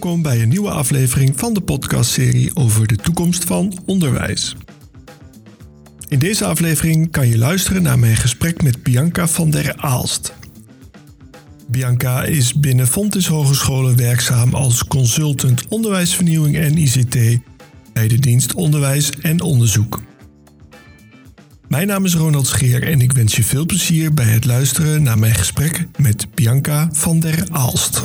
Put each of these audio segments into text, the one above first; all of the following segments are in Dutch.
Welkom bij een nieuwe aflevering van de podcastserie over de toekomst van onderwijs. In deze aflevering kan je luisteren naar mijn gesprek met Bianca van der Aalst. Bianca is binnen Fontis Hogescholen werkzaam als consultant onderwijsvernieuwing en ICT bij de dienst Onderwijs en Onderzoek. Mijn naam is Ronald Scheer en ik wens je veel plezier bij het luisteren naar mijn gesprek met Bianca van der Aalst.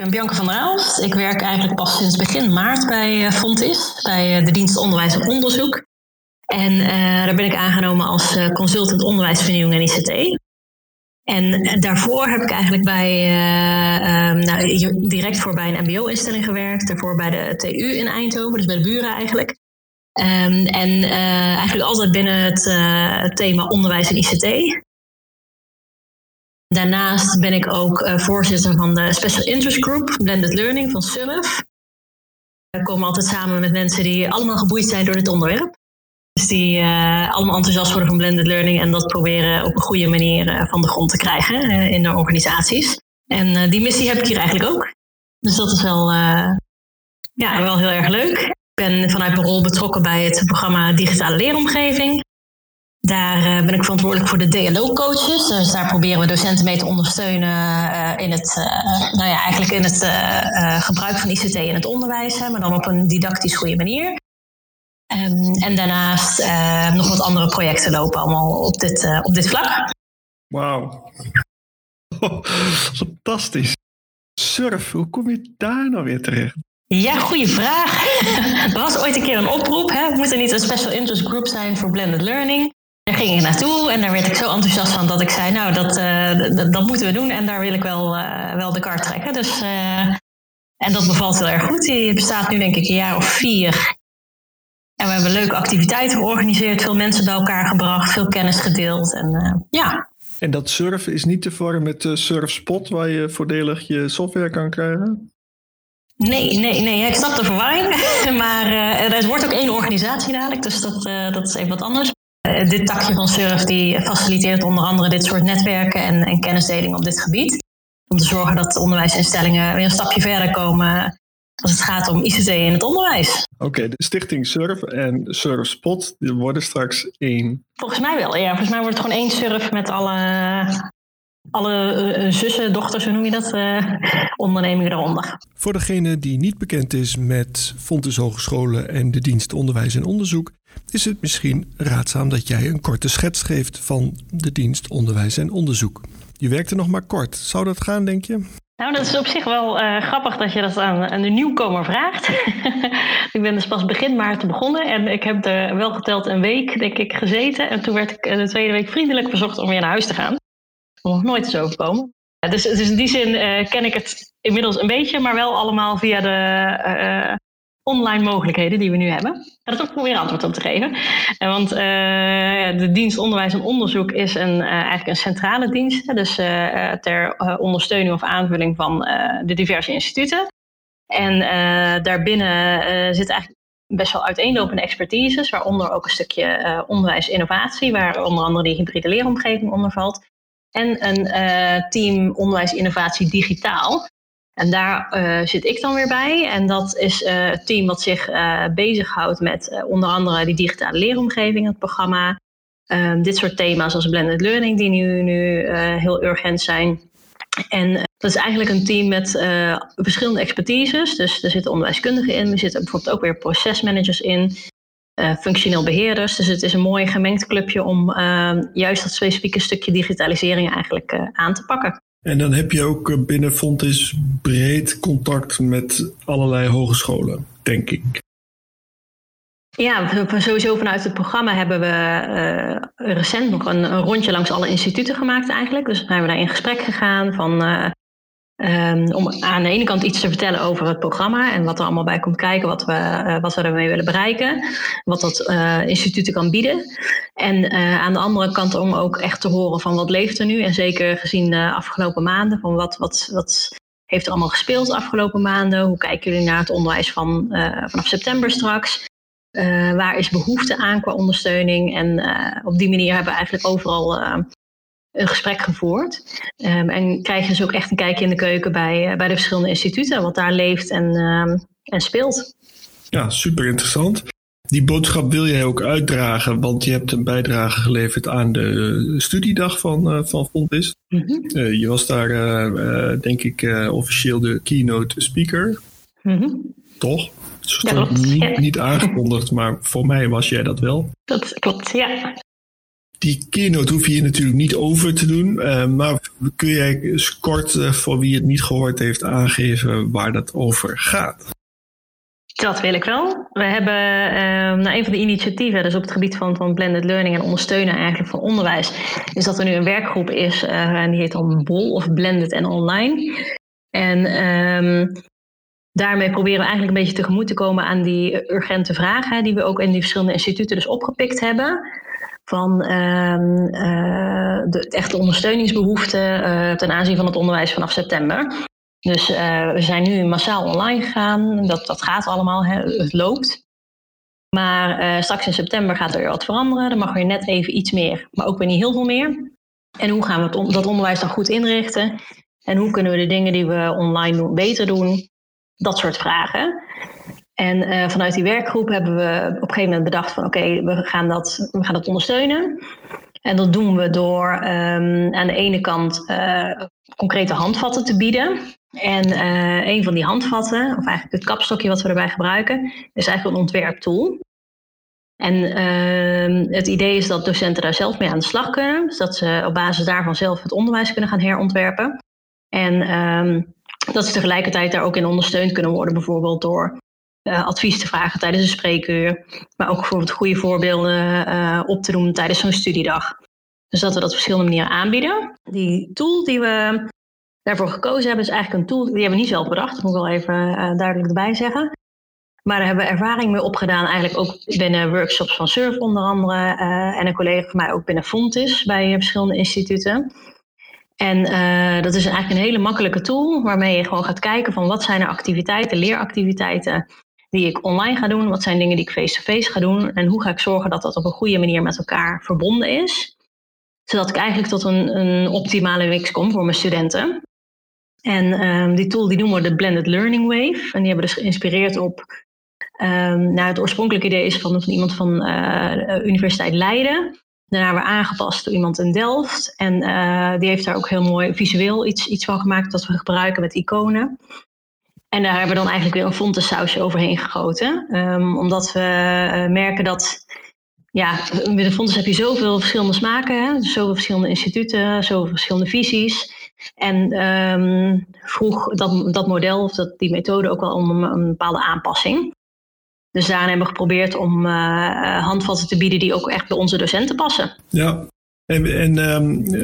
Ik ben Bianca van der Aalst. Ik werk eigenlijk pas sinds begin maart bij eh, Fontis, bij eh, de dienst Onderwijs en Onderzoek. En uh, daar ben ik aangenomen als consultant onderwijsvernieuwing en ICT. En daarvoor heb ik eigenlijk bij, um, nou, direct voor bij een MBO-instelling gewerkt. Daarvoor bij de TU in Eindhoven, dus bij de buren eigenlijk. Um, en eigenlijk altijd binnen het thema onderwijs en ICT. Daarnaast ben ik ook voorzitter van de Special Interest Group, Blended Learning van SURF. We komen altijd samen met mensen die allemaal geboeid zijn door dit onderwerp. Dus die uh, allemaal enthousiast worden van blended learning en dat proberen op een goede manier uh, van de grond te krijgen in de organisaties. En die missie heb ik hier eigenlijk ook. Dus dat is wel, ja, wel heel erg leuk. Ik ben vanuit mijn rol betrokken bij het programma Digitale Leeromgeving. Daar ben ik verantwoordelijk voor de DLO-coaches. Dus daar proberen we docenten mee te ondersteunen in het, nou ja, eigenlijk in het gebruik van ICT in het onderwijs, maar dan op een didactisch goede manier. Um, en daarnaast nog wat andere projecten lopen allemaal op dit, op dit vlak. Wauw. fantastisch. Surf, hoe kom je daar nou weer terecht? Ja, goede vraag. er was ooit een keer een oproep. Hè? Moet er niet een special interest group zijn voor blended learning? Daar ging ik naartoe en daar werd ik zo enthousiast van dat ik zei, nou, dat, uh, dat moeten we doen en daar wil ik wel, wel de kar trekken. Dus, en dat bevalt heel erg goed. Die bestaat nu denk ik een jaar of vier. En we hebben leuke activiteiten georganiseerd, veel mensen bij elkaar gebracht, veel kennis gedeeld. En ja. En dat surfen is niet te vormen met uh, Surfspot, waar je voordelig je software kan krijgen? Nee, nee, nee. Ik snap de verwarring. maar uh, het wordt ook één organisatie dadelijk, dus dat, dat is even wat anders. Dit takje van Surf die faciliteert onder andere dit soort netwerken en, en kennisdeling op dit gebied. Om te zorgen dat onderwijsinstellingen weer een stapje verder komen als het gaat om ICT in het onderwijs. Oké, de stichting Surf en Surfspot die worden straks één. Volgens mij wel, ja. Volgens mij wordt het gewoon één surf met alle, alle uh, zussen, dochters, hoe noem je dat, uh, ondernemingen eronder. Voor degene die niet bekend is met Fontes Hogescholen en de dienst Onderwijs en Onderzoek, is het misschien raadzaam dat jij een korte schets geeft van de dienst Onderwijs en Onderzoek. Je werkte nog maar kort. Zou dat gaan, denk je? Nou, dat is op zich wel uh, grappig dat je dat aan, aan de nieuwkomer vraagt. ik ben dus pas begin maart begonnen en ik heb er wel geteld een week, denk ik, gezeten. En toen werd ik de tweede week vriendelijk verzocht om weer naar huis te gaan. Nog nooit eens overkomen. Dus, dus in die zin uh, ken ik het inmiddels een beetje, maar wel allemaal via de online mogelijkheden die we nu hebben. Ga er toch proberen antwoord op te geven. Want uh, de dienst onderwijs en onderzoek is een, uh, eigenlijk een centrale dienst. Dus ter ondersteuning of aanvulling van de diverse instituten. En daarbinnen zit eigenlijk best wel uiteenlopende expertises, waaronder ook een stukje onderwijsinnovatie, waar onder andere die hybride leeromgeving onder valt. En een team onderwijs innovatie digitaal. En daar uh, zit ik dan weer bij. En dat is uh, het team wat zich uh, bezighoudt met onder andere die digitale leeromgeving, het programma. Ehm, dit soort thema's als blended learning, die nu, nu heel urgent zijn. En dat is eigenlijk een team met verschillende expertises. Dus er zitten onderwijskundigen in, er zitten bijvoorbeeld ook weer procesmanagers in. functioneel beheerders. Dus het is een mooi gemengd clubje om ehm, juist dat specifieke stukje digitalisering eigenlijk aan te pakken. En dan heb je ook eh, binnen Fontis breed contact met allerlei hogescholen, denk ik. Ja, sowieso vanuit het programma hebben we uh, recent nog een, rondje langs alle instituten gemaakt eigenlijk. Dus zijn we daar in gesprek gegaan van uh, Um, om aan de ene kant iets te vertellen over het programma en wat er allemaal bij komt kijken, wat we, uh, wat we ermee willen bereiken, wat dat instituten kan bieden. En uh, aan de andere kant om ook echt te horen van wat leeft er nu. En zeker gezien de afgelopen maanden, van wat, wat, wat heeft er allemaal gespeeld de afgelopen maanden? Hoe kijken jullie naar het onderwijs van, vanaf september straks? waar is behoefte aan qua ondersteuning? En op die manier hebben we eigenlijk overal een gesprek gevoerd. Ehm, en krijg je dus ook echt een kijkje in de keuken bij, bij de verschillende instituten, wat daar leeft en, ehm, en speelt. Ja, super interessant. Die boodschap wil jij ook uitdragen, want je hebt een bijdrage geleverd aan de studiedag van, uh, van Fontis. Mm je was daar, denk ik, officieel de keynote speaker. Mm Toch? Niet, niet aangekondigd, maar voor mij was jij dat wel. Dat klopt, ja. Die keynote hoef je hier natuurlijk niet over te doen, maar kun jij kort voor wie het niet gehoord heeft aangeven waar dat over gaat? Dat wil ik wel. We hebben uh, nou, een van de initiatieven, dus op het gebied van, van blended learning en ondersteunen eigenlijk van onderwijs, is dat er nu een werkgroep is uh, en die heet dan BOL of Blended en Online. En um, daarmee proberen we eigenlijk een beetje tegemoet te komen aan die urgente vragen die we ook in die verschillende instituten dus opgepikt hebben. Van um, uh, de echte ondersteuningsbehoeften ten aanzien van het onderwijs vanaf september. Dus uh, we zijn nu massaal online gegaan. Dat, dat gaat allemaal, hè. het loopt. Maar straks in september gaat er weer wat veranderen. Dan mag er weer net even iets meer, maar ook weer niet heel veel meer. En hoe gaan we dat onderwijs dan goed inrichten? En hoe kunnen we de dingen die we online doen beter doen? Dat soort vragen. En uh, vanuit die werkgroep hebben we op een gegeven moment bedacht van oké, we, gaan dat, we gaan dat ondersteunen. En dat doen we door um, aan de ene kant uh, concrete handvatten te bieden. En uh, een van die handvatten, of eigenlijk het kapstokje wat we erbij gebruiken, is eigenlijk een ontwerptool. En uh, het idee is dat docenten daar zelf mee aan de slag kunnen. Dus dat ze op basis daarvan zelf het onderwijs kunnen gaan herontwerpen. En um, dat ze tegelijkertijd daar ook in ondersteund kunnen worden, bijvoorbeeld door uh, advies te vragen tijdens een spreekuur. Maar ook bijvoorbeeld goede voorbeelden uh, op te doen tijdens zo'n studiedag. Dus dat we dat op verschillende manieren aanbieden. Die tool die we daarvoor gekozen hebben, is eigenlijk een tool, die hebben we niet zelf bedacht, dat moet ik wel even uh, duidelijk erbij zeggen. Maar daar hebben we ervaring mee opgedaan, eigenlijk ook binnen workshops van Surf onder andere. En een collega van mij ook binnen Fontis bij verschillende instituten. En dat is eigenlijk een hele makkelijke tool waarmee je gewoon gaat kijken van wat zijn er activiteiten, leeractiviteiten die ik online ga doen, wat zijn dingen die ik face-to-face -face ga doen en hoe ga ik zorgen dat dat op een goede manier met elkaar verbonden is. Zodat ik eigenlijk tot een, een optimale mix kom voor mijn studenten. En um, die tool die noemen we de Blended Learning Wave. En die hebben dus geïnspireerd op. Um, nou, het oorspronkelijke idee is van, iemand van de Universiteit Leiden. Daarna weer aangepast door iemand in Delft. En uh, die heeft daar ook heel mooi visueel iets, iets van gemaakt dat we gebruiken met iconen. En daar hebben we dan eigenlijk weer een fontensausje overheen gegoten. Um, omdat we uh, merken dat ja, met de fontes heb je zoveel verschillende smaken, hè? zoveel verschillende instituten, zoveel verschillende visies. En um, vroeg dat, dat model of dat, die methode ook wel om een, bepaalde aanpassing. Dus daarin hebben we geprobeerd om uh, handvatten te bieden die ook echt bij onze docenten passen. Ja, en, en um,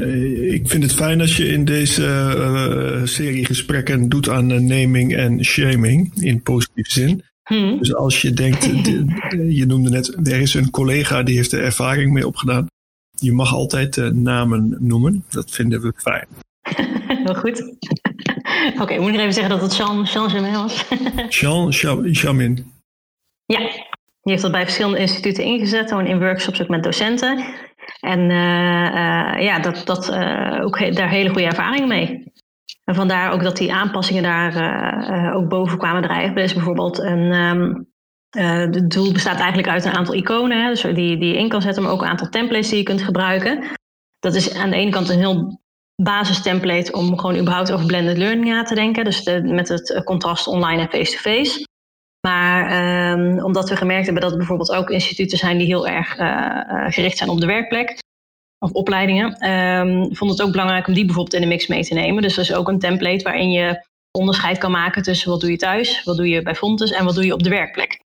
ik vind het fijn als je in deze uh, serie gesprekken doet aan naming en shaming in positieve zin. Hmm. Dus als je denkt, je noemde net, er is een collega die heeft er ervaring mee opgedaan. Je mag altijd namen noemen. Dat vinden we fijn. Heel goed. Oké, okay, moet ik even zeggen dat het Jean, Jean Jamin was? Jean Jamin. Ja, die heeft dat bij verschillende instituten ingezet, gewoon in workshops ook met docenten. En uh, uh, ja, dat, dat uh, ook daar hele goede ervaringen mee. En vandaar ook dat die aanpassingen daar ook boven kwamen drijven. Is bijvoorbeeld een. Um, het doel bestaat eigenlijk uit een aantal iconen, hè, dus die, die je in kan zetten, maar ook een aantal templates die je kunt gebruiken. Dat is aan de ene kant een heel basistemplate om gewoon überhaupt over blended learning na te denken. Dus met het contrast online en face-to-face. Maar um, omdat we gemerkt hebben dat er bijvoorbeeld ook instituten zijn die heel erg uh, gericht zijn op de werkplek of opleidingen, um, vond het ook belangrijk om die bijvoorbeeld in de mix mee te nemen. Dus er is ook een template waarin je onderscheid kan maken tussen wat doe je thuis, wat doe je bij Fontes en wat doe je op de werkplek.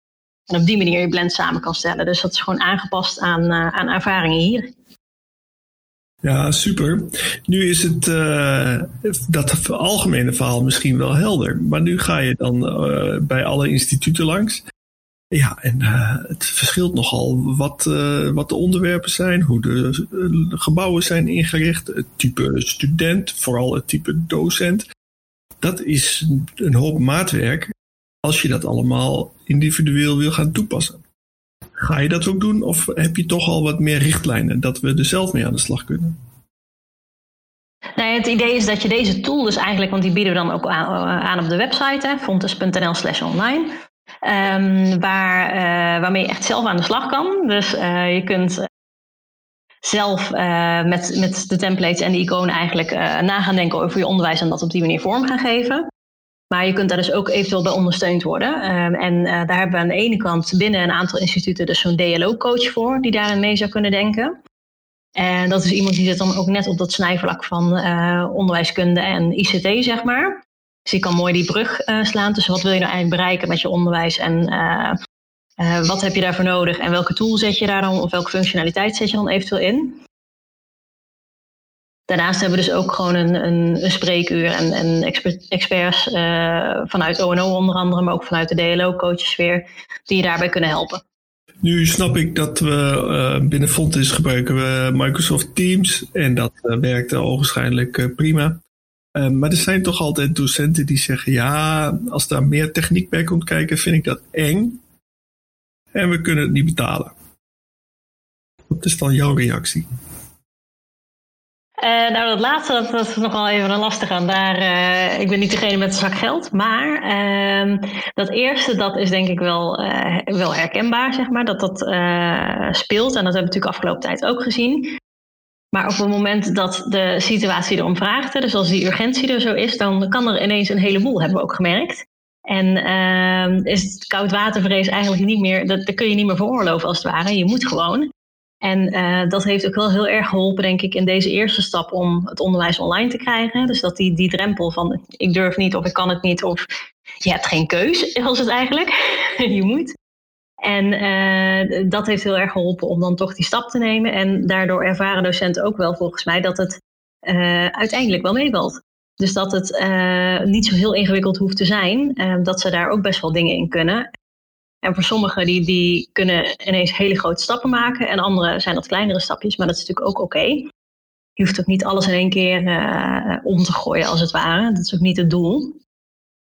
En op die manier je blend samen kan stellen. Dus dat is gewoon aangepast aan, uh, aan ervaringen hier. Ja, super. Nu is het uh, dat algemene verhaal misschien wel helder. Maar nu ga je dan uh, bij alle instituten langs. Ja, en uh, het verschilt nogal wat, wat de onderwerpen zijn, hoe de gebouwen zijn ingericht, het type student, vooral het type docent. Dat is een hoop maatwerk als je dat allemaal individueel wil gaan toepassen. Ga je dat ook doen of heb je toch al wat meer richtlijnen dat we er zelf mee aan de slag kunnen? Nou, het idee is dat je deze tool dus eigenlijk, want die bieden we dan ook aan, op de website, fontes.nl slash online. Um, waar, uh, waarmee je echt zelf aan de slag kan. Dus uh, je kunt zelf met, met de templates en de iconen eigenlijk na gaan denken over je onderwijs en dat op die manier vorm gaan geven. Maar je kunt daar dus ook eventueel bij ondersteund worden. Um, en daar hebben we aan de ene kant binnen een aantal instituten dus zo'n DLO-coach voor, die daarin mee zou kunnen denken. En dat is iemand die zit dan ook net op dat snijvlak van onderwijskunde en ICT, zeg maar. Dus je kan mooi die brug uh, slaan tussen wat wil je nou eigenlijk bereiken met je onderwijs en wat heb je daarvoor nodig en welke tool zet je daar dan of welke functionaliteit zet je dan eventueel in. Daarnaast hebben we dus ook gewoon een, een, spreekuur en, en experts vanuit ONO onder andere, maar ook vanuit de DLO-coaches weer, die je daarbij kunnen helpen. Nu snap ik dat we binnen Fontis gebruiken we Microsoft Teams en dat werkt al waarschijnlijk prima. Ehm, maar er zijn toch altijd docenten die zeggen: ja, als daar meer techniek bij komt kijken, vind ik dat eng. En we kunnen het niet betalen. Wat is dan jouw reactie? Uh, nou, dat laatste, dat, dat, is nog wel even een lastig aan. Daar, uh, ik ben niet degene met een zak geld. Maar uh, dat eerste, dat is denk ik wel, eh, wel herkenbaar, zeg maar. Dat dat speelt. En dat hebben we natuurlijk afgelopen tijd ook gezien. Maar op het moment dat de situatie erom vraagt, dus als die urgentie er zo is, dan kan er ineens een heleboel, hebben we ook gemerkt. En uh, is koudwatervrees eigenlijk niet meer, dat, dat kun je niet meer veroorloven als het ware. Je moet gewoon. En uh, dat heeft ook wel heel erg geholpen, denk ik, in deze eerste stap om het onderwijs online te krijgen. Dus dat die, die drempel van ik durf niet of ik kan het niet of je hebt geen keus, was het eigenlijk. je moet. En uh, dat heeft heel erg geholpen om dan toch die stap te nemen. En daardoor ervaren docenten ook wel volgens mij dat het uh, uiteindelijk wel meevalt. Dus dat het niet zo heel ingewikkeld hoeft te zijn. dat ze daar ook best wel dingen in kunnen. En voor sommigen die, die kunnen ineens hele grote stappen maken. En anderen zijn dat kleinere stapjes. Maar dat is natuurlijk ook oké. Okay. Je hoeft ook niet alles in één keer om te gooien als het ware. Dat is ook niet het doel.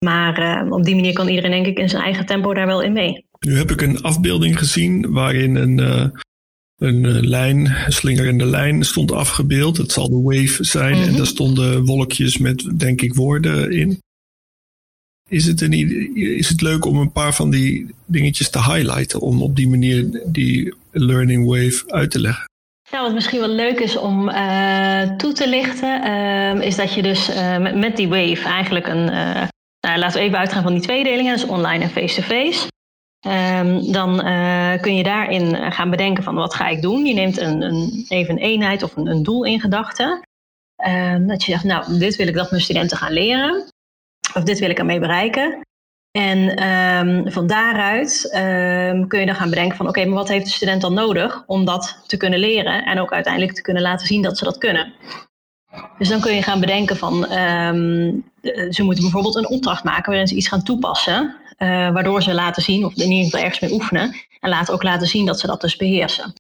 Maar op die manier kan iedereen denk ik in zijn eigen tempo daar wel in mee. Nu heb ik een afbeelding gezien waarin een, uh, een lijn, een slingerende lijn stond afgebeeld. Het zal de wave zijn en mhm. daar stonden wolkjes met, denk ik, woorden in. Is het, een, is het leuk om een paar van die dingetjes te highlighten, om op die manier die learning wave uit te leggen? Nou, wat misschien wel leuk is om uh, toe te lichten, uh, is dat je dus uh, met, die wave eigenlijk een. nou, laten we even uitgaan van die tweedelingen, dus online en face-to-face. -face. Um, dan kun je daarin eh, gaan bedenken van wat ga ik doen. Je neemt een, een even een eenheid of een, een doel in gedachten. Um, dat je zegt, nou, dit wil ik dat mijn studenten gaan leren. Of dit wil ik ermee bereiken. En um, van daaruit kun je dan gaan bedenken van oké, maar wat heeft de student dan nodig om dat te kunnen leren en ook uiteindelijk te kunnen laten zien dat ze dat kunnen. Dus dan kun je gaan bedenken van ze moeten bijvoorbeeld een opdracht maken waarin ze iets gaan toepassen. Uh, waardoor ze laten zien, of in ieder geval ergens mee oefenen. En laten ook laten zien dat ze dat dus beheersen.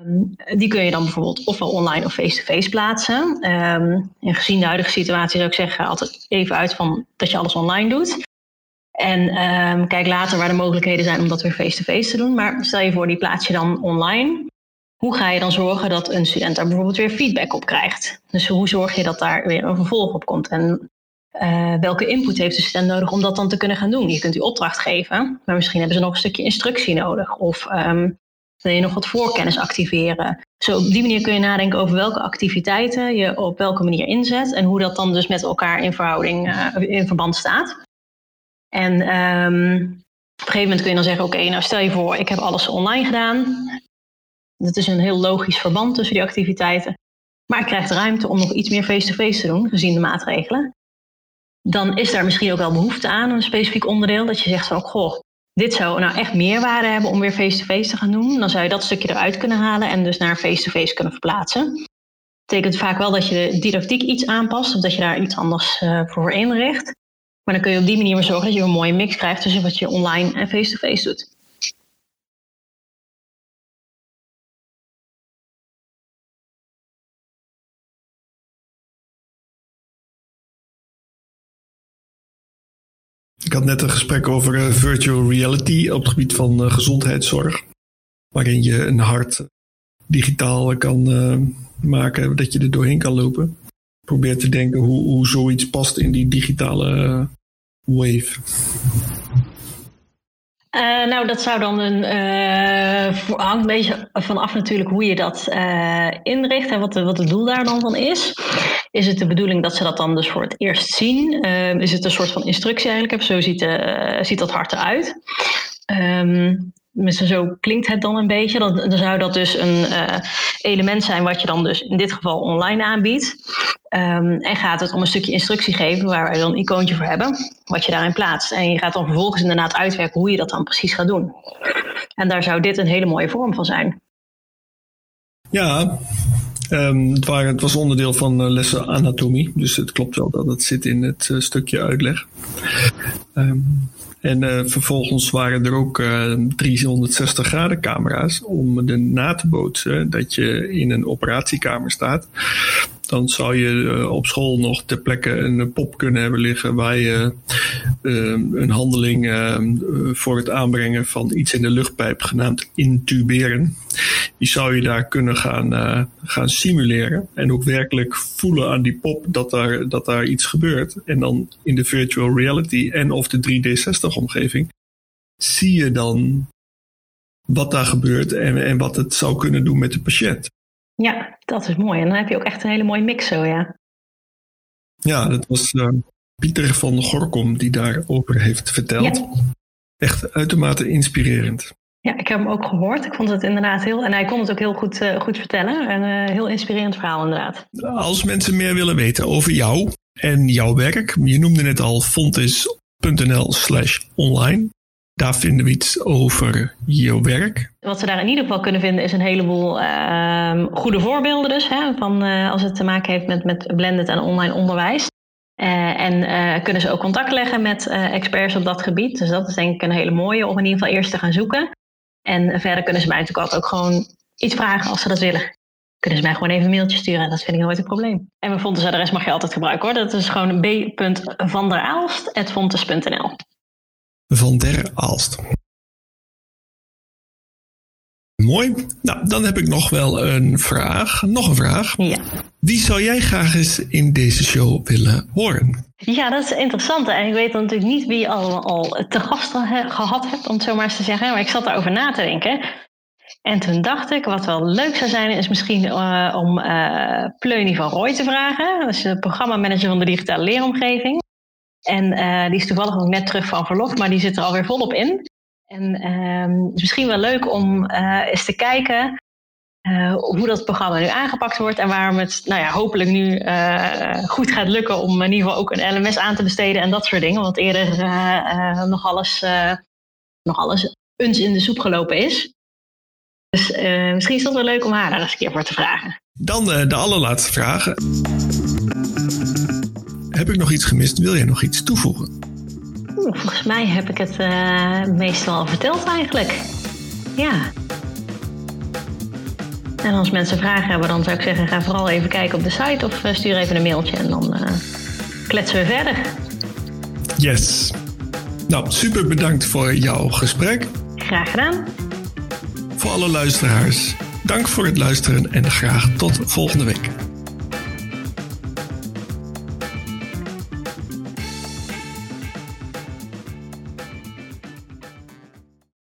Um, die kun je dan bijvoorbeeld ofwel online of face-to-face plaatsen. Um, en gezien de huidige situatie zou ik zeggen, altijd even uit van dat je alles online doet. En um, kijk later waar de mogelijkheden zijn om dat weer face-to-face -face te doen. Maar stel je voor, die plaats je dan online. Hoe ga je dan zorgen dat een student daar bijvoorbeeld weer feedback op krijgt? Dus hoe zorg je dat daar weer een vervolg op komt? En uh, welke input heeft de student nodig om dat dan te kunnen gaan doen? Je kunt die opdracht geven, maar misschien hebben ze nog een stukje instructie nodig. Of wil je nog wat voorkennis activeren? Zo op die manier kun je nadenken over welke activiteiten je op welke manier inzet en hoe dat dan dus met elkaar in verhouding, uh, in verband staat. En um, op een gegeven moment kun je dan zeggen: Oké, nou stel je voor, ik heb alles online gedaan. Dat is een heel logisch verband tussen die activiteiten. Maar ik krijg de ruimte om nog iets meer face-to-face -face te doen, gezien de maatregelen dan is daar misschien ook wel behoefte aan, een specifiek onderdeel. Dat je zegt van, goh, dit zou nou echt meerwaarde hebben om weer face-to-face te gaan doen. Dan zou je dat stukje eruit kunnen halen en dus naar face-to-face kunnen verplaatsen. Dat betekent vaak wel dat je de didactiek iets aanpast of dat je daar iets anders uh, voor inricht. Maar dan kun je op die manier maar zorgen dat je een mooie mix krijgt tussen wat je online en face-to-face -face doet. Net een gesprek over uh, virtual reality op het gebied van uh, gezondheidszorg. Waarin je een hart digitaal kan maken, dat je er doorheen kan lopen. probeer te denken hoe, hoe zoiets past in die digitale wave. Nou, dat zou dan een. Hangt een beetje vanaf natuurlijk hoe je dat inricht en wat, wat het doel daar dan van is. Is het de bedoeling dat ze dat dan dus voor het eerst zien? is het een soort van instructie eigenlijk? Zo ziet, ziet dat hart eruit. Um, zo klinkt het dan een beetje. Dan, zou dat dus een element zijn wat je dan dus in dit geval online aanbiedt. Um, en gaat het om een stukje instructie geven waar wij dan een icoontje voor hebben, wat je daarin plaatst. En je gaat dan vervolgens inderdaad uitwerken hoe je dat dan precies gaat doen. En daar zou dit een hele mooie vorm van zijn. Ja, um, het, het, was onderdeel van uh, lessen anatomie, dus het klopt wel dat het zit in het uh, stukje uitleg. Um, en uh, vervolgens waren er ook uh, 360 graden camera's om de na te bootsen dat je in een operatiekamer staat dan zou je eh, op school nog ter plekke een pop kunnen hebben liggen waar je ehm, een handeling ehm, voor het aanbrengen van iets in de luchtpijp genaamd intuberen. Die zou je daar kunnen gaan, gaan simuleren en ook werkelijk voelen aan die pop dat daar, dat daar iets gebeurt. En dan in de virtual reality en of de 3D60 omgeving zie je dan wat daar gebeurt en, en wat het zou kunnen doen met de patiënt. Ja, dat is mooi. En dan heb je ook echt een hele mooie mix zo, ja. Ja, dat was uh, Pieter van Gorkom die daarover heeft verteld. Echt uitermate inspirerend. Ja, ik heb hem ook gehoord. Ik vond het inderdaad heel... En hij kon het ook heel goed, uh, goed vertellen. Een uh, heel inspirerend verhaal inderdaad. Als mensen meer willen weten over jou en jouw werk... Je noemde net al fontis.nl slash online. Daar vinden we iets over je werk. Wat ze daar in ieder geval kunnen vinden is een heleboel uh, goede voorbeelden dus. Hè, van, uh, als het te maken heeft met, met blended en online onderwijs. Uh, en uh, kunnen ze ook contact leggen met experts op dat gebied. Dus dat is denk ik een hele mooie om in ieder geval eerst te gaan zoeken. En verder kunnen ze mij natuurlijk altijd ook gewoon iets vragen als ze dat willen. Kunnen ze mij gewoon even een mailtje sturen. Dat vind ik nooit een probleem. En mijn Fontes adres mag je altijd gebruiken hoor. Dat is gewoon b.vanderaalst.fontes.nl van der Aalst. Mooi. Nou, dan heb ik nog wel een vraag. Nog een vraag. Ja. Wie zou jij graag eens in deze show willen horen? Ja, dat is interessant. En ik weet natuurlijk niet wie je allemaal al te gast gehad hebt, om het zo maar eens te zeggen. Maar ik zat erover na te denken. En toen dacht ik, wat wel leuk zou zijn, is misschien uh, om uh, Pleunie van Rooij te vragen. Dat is de programmamanager van de digitale leeromgeving. En uh, die is toevallig ook net terug van verlof, maar die zit er alweer volop in. En het is misschien wel leuk om uh, eens te kijken uh, hoe dat programma nu aangepakt wordt en waarom het nou ja, hopelijk nu goed gaat lukken om in ieder geval ook een LMS aan te besteden en dat soort dingen. Want eerder nog alles, nog alles in de soep gelopen is. Dus misschien is dat wel leuk om haar daar eens een keer voor te vragen. Dan de allerlaatste vraag. Heb ik nog iets gemist? Wil jij nog iets toevoegen? volgens mij heb ik het uh, meestal al verteld eigenlijk. Ja. En als mensen vragen hebben, dan zou ik zeggen: ga vooral even kijken op de site of uh, stuur even een mailtje en dan uh, kletsen we verder. Yes. Nou, super bedankt voor jouw gesprek. Graag gedaan. Voor alle luisteraars, dank voor het luisteren en graag tot volgende week.